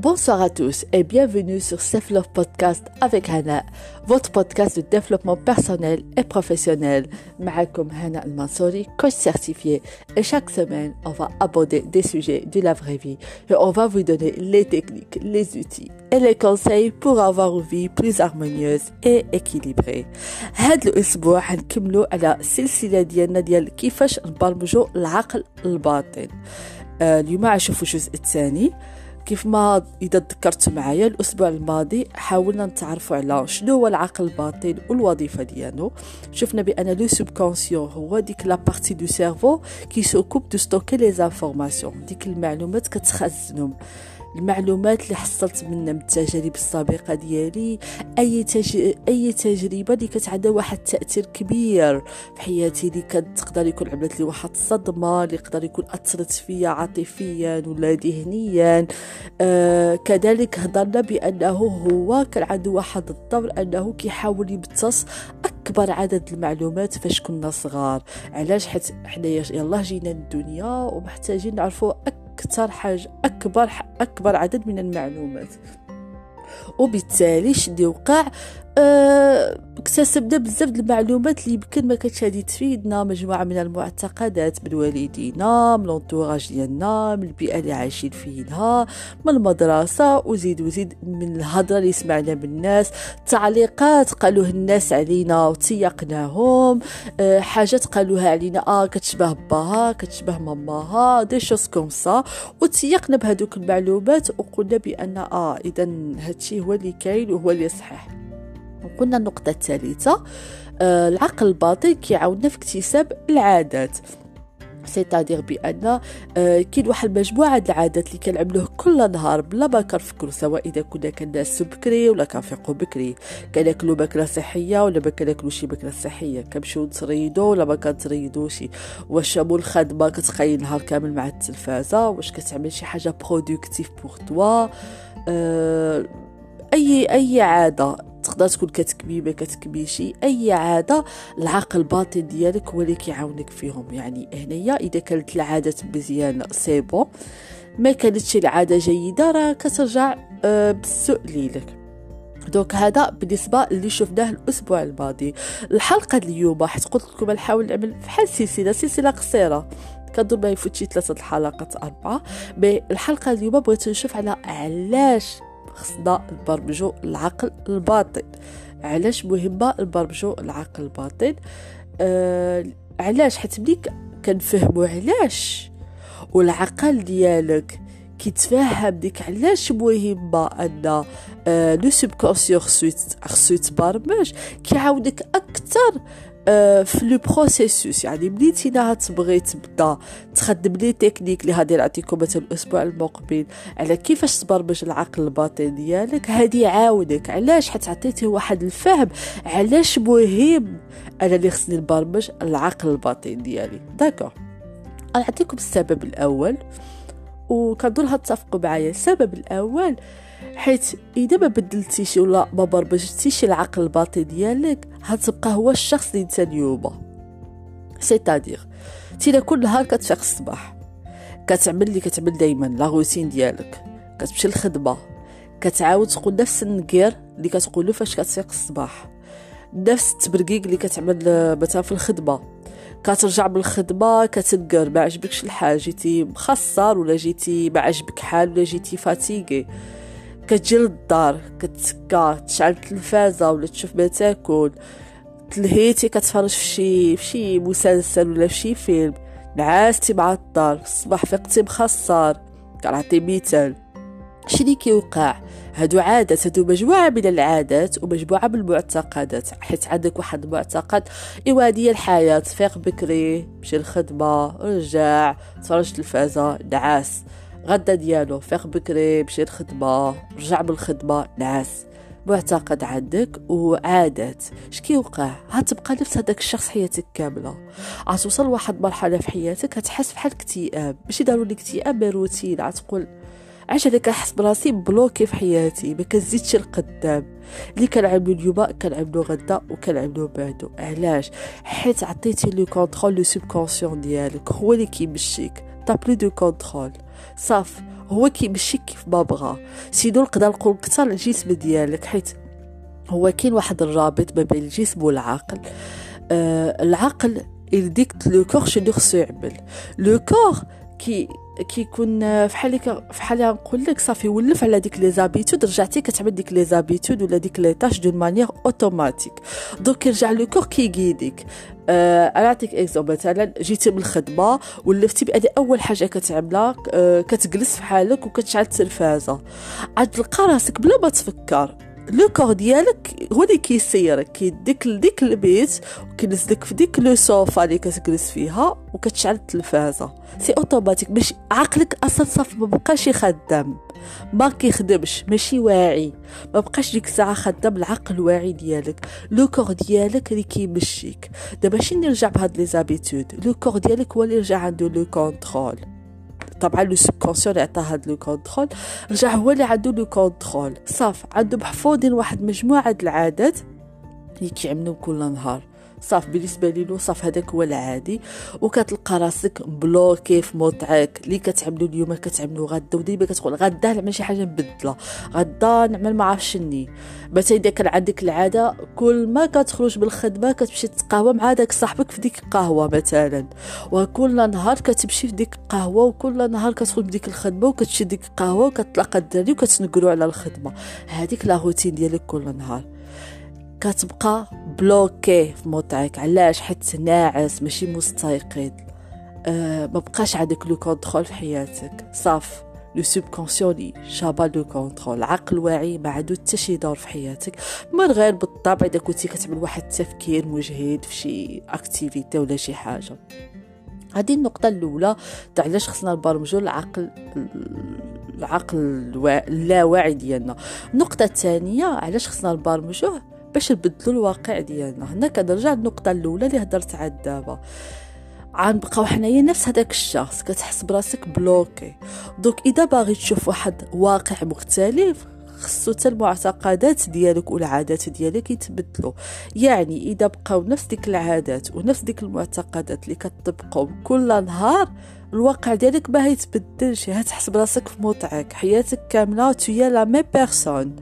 Bonsoir à tous et bienvenue sur Self Love Podcast avec Hana, votre podcast de développement personnel et professionnel. Maakoum Hana Al-Mansouri, coach certifié. Et chaque semaine, on va aborder des sujets de la vraie vie et on va vous donner les techniques, les outils et les conseils pour avoir une vie plus harmonieuse et équilibrée. هاد الأسبوع حنكملوا على سلسلة ديالنا ديال كيفاش نبرمجوا العقل الباطن. اليوم غنشوفوا الجزء الثاني كيف ما إذا تذكرت معايا الأسبوع الماضي حاولنا نتعرفوا على شنو هو العقل الباطن والوظيفة ديالو. شفنا بأن le subconscient هو ديك la partie du cerveau qui s'occupe de stocker les informations ديك المعلومات كتخزنهم. المعلومات اللي حصلت منها من التجارب السابقة ديالي. أي, تج... أي تجربة اللي كانت عندها واحد التأثير كبير في حياتي اللي كانت تقدر يكون عملت لي واحد الصدمة اللي يقدر يكون أثرت فيا عاطفيا ولا ذهنيا. آه كذلك هضرنا بأنه هو كان عنده واحد الدور أنه كيحاول يمتص أكبر عدد المعلومات فاش كنا صغار. علاش؟ حيت حنايا يلاه جينا للدنيا ومحتاجين نعرفوا أكثر حاجة أكبر أكبر عدد من المعلومات. وبالتالي شدي وقع اكتسبنا بزاف المعلومات اللي يمكن ما كانتش غادي تفيدنا مجموعة من المعتقدات من والدينا من لونطوراج ديالنا من البيئة اللي عايشين فيها من المدرسة وزيد وزيد من الهضرة اللي سمعنا من الناس تعليقات قالوه الناس علينا وتيقناهم أه حاجات قالوها علينا آه كتشبه باها كتشبه ماماها des choses comme ça. وتيقنا بهذوك المعلومات وقلنا بأن آه اذا هادشي هو اللي كاين وهو اللي صحيح. وقلنا النقطة الثالثة آه العقل الباطن كيعاوننا في اكتساب العادات. c'est-à-dire بأن آه كاين واحد المجموعة العادات اللي كنعملوه كل نهار بلا ما كنفكروا سواء إذا كنا كننعسوا بكري ولا كنفيقوا بكري. كناكلوا ماكله صحية ولا ما كناكلوش شي ماكله صحية. كنمشيو نتريدوا ولا ما كنتريدوش واش مول الخدمة كتخيل نهار كامل مع التلفازة؟ واش كتعمل شي حاجة productive pour toi أي أي عادة تقدر تكون كتكبي ما كتكبيشي أي عادة العقل الباطن ديالك هو اللي كيعاونك فيهم. يعني هنايا إذا كانت العادات مزيانه c'est bon ما كانتش العاده جيدة راه كترجع آه بالسوء ليلك. donc هذا بالنسبة اللي شفناه الأسبوع الماضي. الحلقة اليوم حيت قلت لكم نحاول نعمل بحال سلسلة سلسلة قصيرة. كنظن ما يفوتش ثلاثة الحلقات أربعة. mais الحلقة اليوم بغيت نشوف على علاش خصنا نبرمجو العقل الباطن. علاش مهمه نبرمجو العقل الباطن؟ آه علاش؟ حيت ملي كنفهمو علاش والعقل ديالك كيتفهم ديك علاش مهمه أن le subconscient خصو يتبرمج كيعاودك أكثر في le processus يعني ملي تينا تبغي تبدا تخدم les techniques اللي غادي نعطيكم مثلا الأسبوع المقبل؟ على كيفاش تبرمج العقل الباطن ديالك هادي يعاونك علاش؟ حيت عطيتيه واحد الفهم علاش مهم أنا اللي خصني نبرمج العقل الباطن ديالي داكور. نعطيكم السبب الأول وكنظن هتفقوا معايا. السبب الأول حيت إذا ما بدلتيش ولا ما برمجتيش العقل الباطن ديالك هتبقى هو الشخص اللي انت اليوم. سيتادير تينا كل نهار كتفيق الصباح. كتعمل اللي كتعمل دائما لا روتين ديالك. كتمشي للخدمة. كتعاود تقول نفس النكير اللي كتقولو فاش كتفيق الصباح. نفس التبرقيق اللي كتعمل مثلا في الخدمة. كترجع من الخدمة كتنقر ما عجبكش الحال جيتي مخسر ولا جيتي ما عجبك حال ولا جيتي فاتيكي كتجي للدار كتسكا تشعل التلفازه ولا تشوف ما تاكل. تلهيتي كتفرج في شي في شي مسلسل ولا في شي فيلم. نعاستي مع الدار الصباح فقتي مخسر. كنعطي مثال. شني كيوقع؟ هادو عادات هادو مجموعة من العادات ومجموعة من المعتقدات. حيت عندك واحد المعتقد إيوا هادي الحياة فيق بكري مشي الخدمة رجع تفرج تلفازة نعاس. غدا ديالو فيق بكري مشي الخدمة رجع من الخدمة نعاس معتقد عندك وعادات اش كيوقع هتبقى نفس هذاك الشخص حياتك كاملة. غتوصل لواحد مرحلة في حياتك هتحس بحال اكتئاب. ماشي ضروري اكتئاب روتين. غتقول علاش أنا كنحس براسي bloquée في حياتي ما كنزيدش القدام. اللي كنعملو اليوم كنعملو غدا وكنعملو بعدو. علاش؟ حيت عطيتي le contrôle le subconscient ديالك هو اللي كيمشيك. t'as plus de contrôle صاف هو كيمشي كيف ما بغا sinon نقدر نقول أكثر الجسم ديالك حيت هو كاين واحد الرابط ما بين الجسم والعقل آه العقل يديك le corps شنو خصو يعمل le corps كي كيكون فحال فحال نقول لك صافي ولف على ديك les habitudes رجعتي كتعمل ديك les habitudes ولا ديك les tâches d'une manière automatique. donc يرجع le corps كيغيديك آه أنا نعطيك exemple مثلا جيتي من الخدمة ولفتي بأن أول حاجة كتعملها آه كتجلس في حالك وكتشعل التلفازة. عاد تلقى راسك بلا ما تفكر. le corps ديالك هو اللي كيسيرك كيديك لديك البيت وكينزلك في ديك le sofa اللي كتجلس فيها وكتشعل التلفازة. c'est automatique باش عقلك أصلا صافي ما بقاش يخدم. ما كيخدمش ماشي واعي. ما بقاش ديك الساعة خدام العقل الواعي ديالك. le corps ديالك اللي كيمشيك. دابا ماشي نرجع بهاد les habitudes؟ le corps ديالك هو اللي يرجع عنده le contrôle. طبعا le subconscient اللي عطاه هاد le contrôle رجع هو اللي عنده le contrôle. صاف عنده محفوظين واحد مجموعة العادات اللي كيعملوا كل نهار. صاف بالنسبة لي صاف هذاك هو العادي. وكتلقى راسك bloqué في موطعك اللي كتعملو اليوم كتعملو غدا وديما كتقول غدا نعمل شي حاجة نبدلها. غدا نعمل ما شني. مثلا إذا كان عندك العادة كل ما كتخرج من الخدمة كتمشي تتقهوى مع داك صاحبك في ديك القهوة مثلا. وكل نهار كتمشي في ديك القهوة وكل نهار كتخرج بديك الخدمة وكتشي ديك القهوة وكتلاقى الدراري وكتنقروا على الخدمة. هذيك la routine ديالك كل نهار. كتبقى bloqué في موطعك علاش؟ حيت ناعس ماشي مستيقظ. أه ما بقاش عندك le contrôle في حياتك. صاف le subconscient شابا le contrôle. العقل الواعي ما عنده حتى شي دور في حياتك. من غير بالطبع إذا كنتي كتعمل واحد التفكير مجهد في شي activité ولا شي حاجة. هذه النقطة الأولى. تاع علاش خصنا نبرمجوا العقل العقل اللاواعي ديالنا. النقطة الثانية علاش خصنا نبرمجوه؟ باش نبدلو الواقع ديالنا. هنا كنرجع للنقطه الأولى اللي هضرت على دابا غنبقاو حنايا نفس هذاك الشخص كتحس براسك بلوكي. دوك إذا باغي تشوف واحد واقع مختلف خصو حتى المعتقدات ديالك والعادات ديالك يتبدلوا يعني إذا بقاو نفس ديك العادات ونفس ديك المعتقدات اللي كتطبقوا كل نهار الواقع ديالك ما هيتبدلش هتحس براسك في موطعك حياتك كاملة tu es la même personne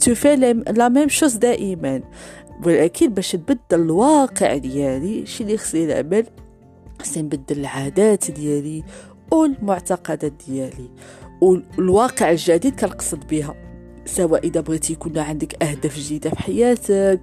tu fais la même chose دائما. ولكن باش نبدل الواقع ديالي شي اللي خصني نعمل خصني نبدل العادات ديالي والمعتقدات ديالي. والواقع الجديد كنقصد بها. سواء إذا بغيتي يكون عندك أهداف جديدة في حياتك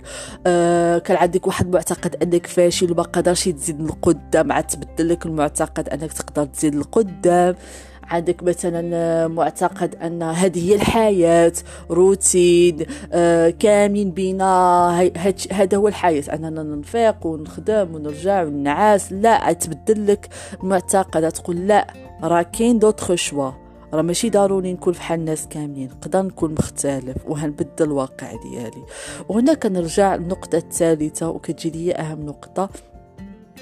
آه كان عندك واحد معتقد أنك فاشل وما قدرش تزيد لقدام عاد تبدل لك المعتقد أنك تقدر تزيد لقدام عندك مثلا معتقد أن هذه هي الحياة روتين آه كاملين بينا هذا هو الحياة أننا ننفيق ونخدم ونرجع ونعاس لا تبدل لك المعتقد تقول لا راه كاين دوطخ شوا. راه ماشي ضروري نكون بحال الناس كاملين نقدر نكون مختلف وهنبدل الواقع ديالي. وهنا كنرجع للنقطة الثالثة وكتجي لي أهم نقطة.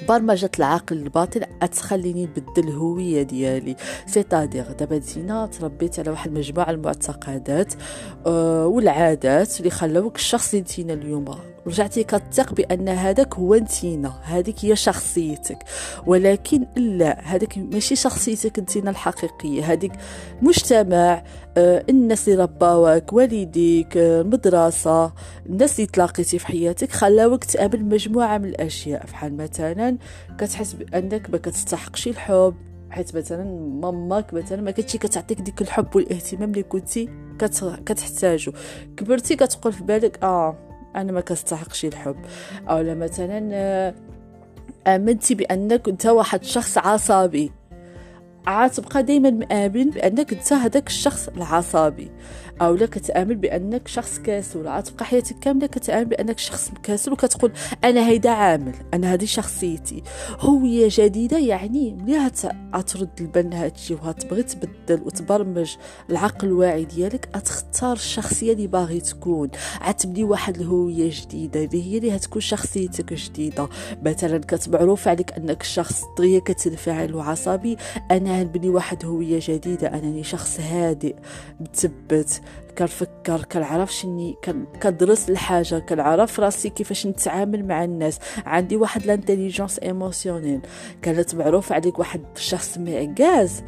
برمجة العقل الباطن أتخليني نبدل الهوية ديالي. سيتادير دابا زينة تربيت على واحد مجموعة المعتقدات أه والعادات اللي خلاوك الشخص اللي انتينا اليوم. رجعتي كتثق بأن هذاك هو انتينا هذيك هي شخصيتك. ولكن لا هذيك ماشي شخصيتك انتينا الحقيقية. هذيك مجتمع آه الناس اللي رباوك والديك آه المدرسة الناس اللي تلاقيتي في حياتك خلاوك تقابل مجموعة من الأشياء. بحال مثلا كتحس بأنك ما كتستحقش الحب حيت مثلا ماماك مثلا ما كنتي كتعطيك ديك الحب والاهتمام اللي كنتي كتحتاجو. كبرتي كتقول في بالك آه أنا ما كستحقش الحب. أو مثلا آه، آمنتي بأنك أنت واحد شخص عصبي. عاد تبقى دائما مآمن بأنك أنت هذاك الشخص العصبي أو لا كتآمن بأنك شخص كاسل عاد تبقى حياتك كاملة كتآمن بأنك شخص كاسل وكتقول أنا هيدا عامل أنا هذه شخصيتي. هوية جديدة يعني ملي غترد البال هادشي وهتبغي تبدل وتبرمج العقل الواعي ديالك. غتختار الشخصية اللي باغي تكون. عتبني واحد الهوية جديدة اللي هي اللي هتكون شخصيتك جديدة. مثلا كتمعروف عليك أنك شخص دغيا كتنفعل وعصبي. أنا كنبني واحد هوية جديدة. انني شخص هادئ مثبت كنفكر كنعرف شني كدرس الحاجة كنعرف راسي كيفاش نتعامل مع الناس. عندي واحد l'intelligence émotionnelle كانت معروف عليك واحد الشخص معكاز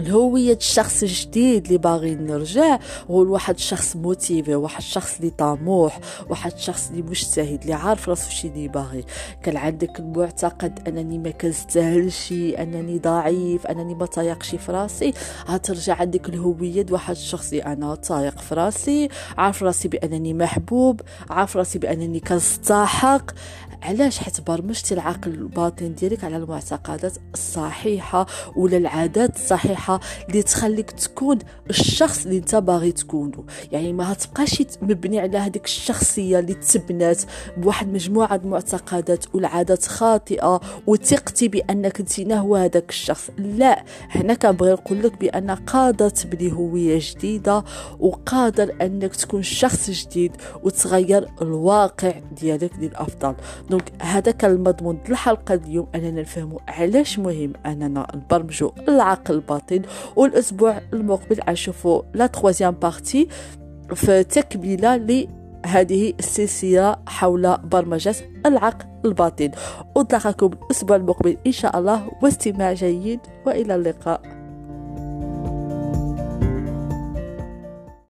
الهوية الشخص الجديد اللي باغي نرجع هو واحد الشخص motivé واحد الشخص اللي طموح واحد الشخص اللي مجتهد اللي عارف راسو شي اللي باغي. كان عندك المعتقد أنني ما كنستاهلش أنني ضعيف أنني ما طايقش في راسي. غترجع عندك الهوية واحد الشخص اللي أنا طايق في راسي. عارف راسي بأنني محبوب عارف راسي بأنني كنستحق. علاش؟ حيت برمجتي العقل الباطن ديالك على المعتقدات الصحيحة ولا العادات الصحيحة؟ اللي تخليك تكون الشخص اللي انت باغي تكونه يعني ما هتبقاش مبني على هذيك الشخصية اللي تبنات بواحد مجموعة المعتقدات والعادات خاطئة وثقتي بأنك انت هو هذاك الشخص. لا هنا كنبغي نقول لك بأن قادر تبني هوية جديدة وقادر أنك تكون شخص جديد وتغير الواقع ديالك للأفضل. donc هذا كان المضمون الحلقة اليوم. أننا نفهموا علاش مهم أننا نبرمجوا العقل الباطن. والأسبوع المقبل غنشوفوا la troisième partie في تكمله لهذه السلسلة حول برمجة العقل الباطن. ونلقاكم الأسبوع المقبل إن شاء الله واستماع جيد وإلى اللقاء.